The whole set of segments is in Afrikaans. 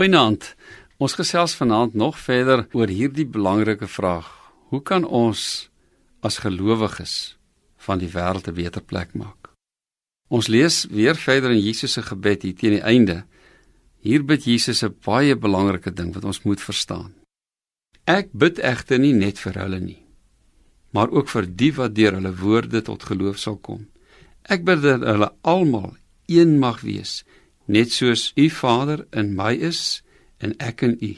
Goeienaand. Ons gesels vanaand nog verder oor hierdie belangrike vraag: Hoe kan ons as gelowiges van die wêreld 'n beter plek maak? Ons lees weer verder in Jesus se gebed hier teen die einde. Hier bid Jesus 'n baie belangrike ding wat ons moet verstaan. Ek bid egter nie net vir hulle nie, maar ook vir die wat deur hulle woorde tot geloof sal kom. Ek bid dat hulle almal een mag wees net soos u Vader in my is en ek in u.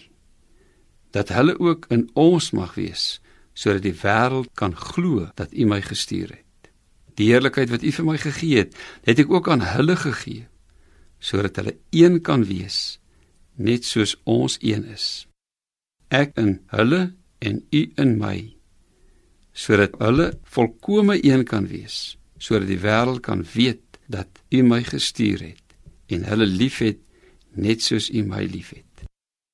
Dat hulle ook in ons mag wees sodat die wêreld kan glo dat u my gestuur het. Die heerlikheid wat u vir my gegee het het ek ook aan hulle gegee sodat hulle een kan wees net soos ons een is. Ek in hulle en u in my sodat hulle volkome een kan wees sodat die wêreld kan weet dat u my gestuur het en hulle liefhet net soos U my liefhet.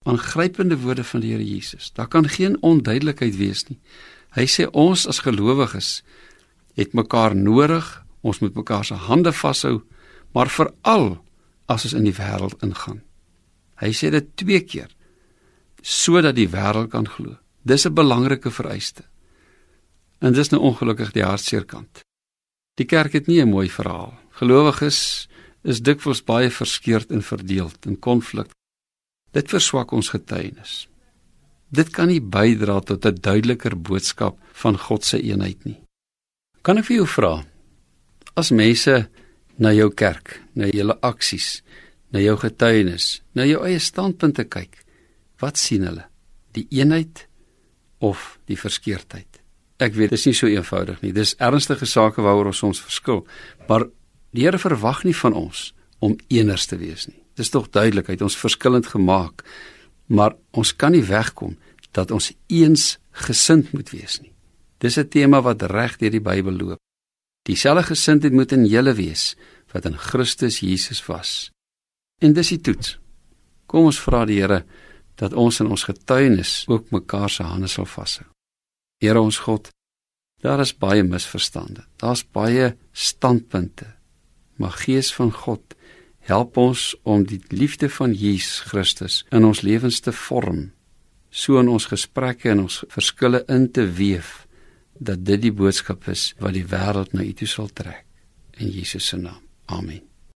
Aangrypende woorde van die Here Jesus. Daar kan geen onduidelikheid wees nie. Hy sê ons as gelowiges het mekaar nodig. Ons moet mekaar se hande vashou, maar veral as ons in die wêreld ingaan. Hy sê dit twee keer sodat die wêreld kan glo. Dis 'n belangrike vereiste. En dis nou ongelukkig die hartseer kant. Die kerk het nie 'n mooi verhaal. Gelowiges is dikwels baie verskeurd en verdeeld in konflik. Dit verswak ons getuienis. Dit kan nie bydra tot 'n duideliker boodskap van God se eenheid nie. Kan ek vir jou vra as mense na jou kerk, na julle aksies, na jou getuienis, na jou eie standpunte kyk, wat sien hulle? Die eenheid of die verskeurdheid? Ek weet dit is nie so eenvoudig nie. Dis ernstige sake waaroor ons soms verskil, maar Die Here verwag nie van ons om eeners te wees nie. Dis tog duidelik, hy het ons verskillend gemaak, maar ons kan nie wegkom dat ons eens gesind moet wees nie. Dis 'n tema wat reg deur die Bybel loop. Dieselfde gesindheid moet in julle wees wat in Christus Jesus was. En dis die toets. Kom ons vra die Here dat ons in ons getuienis ook mekaar se hande sal vashou. Here ons God, daar is baie misverstande. Daar's baie standpunte Maar Gees van God, help ons om die liefde van Jesus Christus in ons lewens te vorm, so in ons gesprekke en ons verskille in te weef dat dit die boodskap is wat die wêreld na U toe sal trek in Jesus se naam. Amen.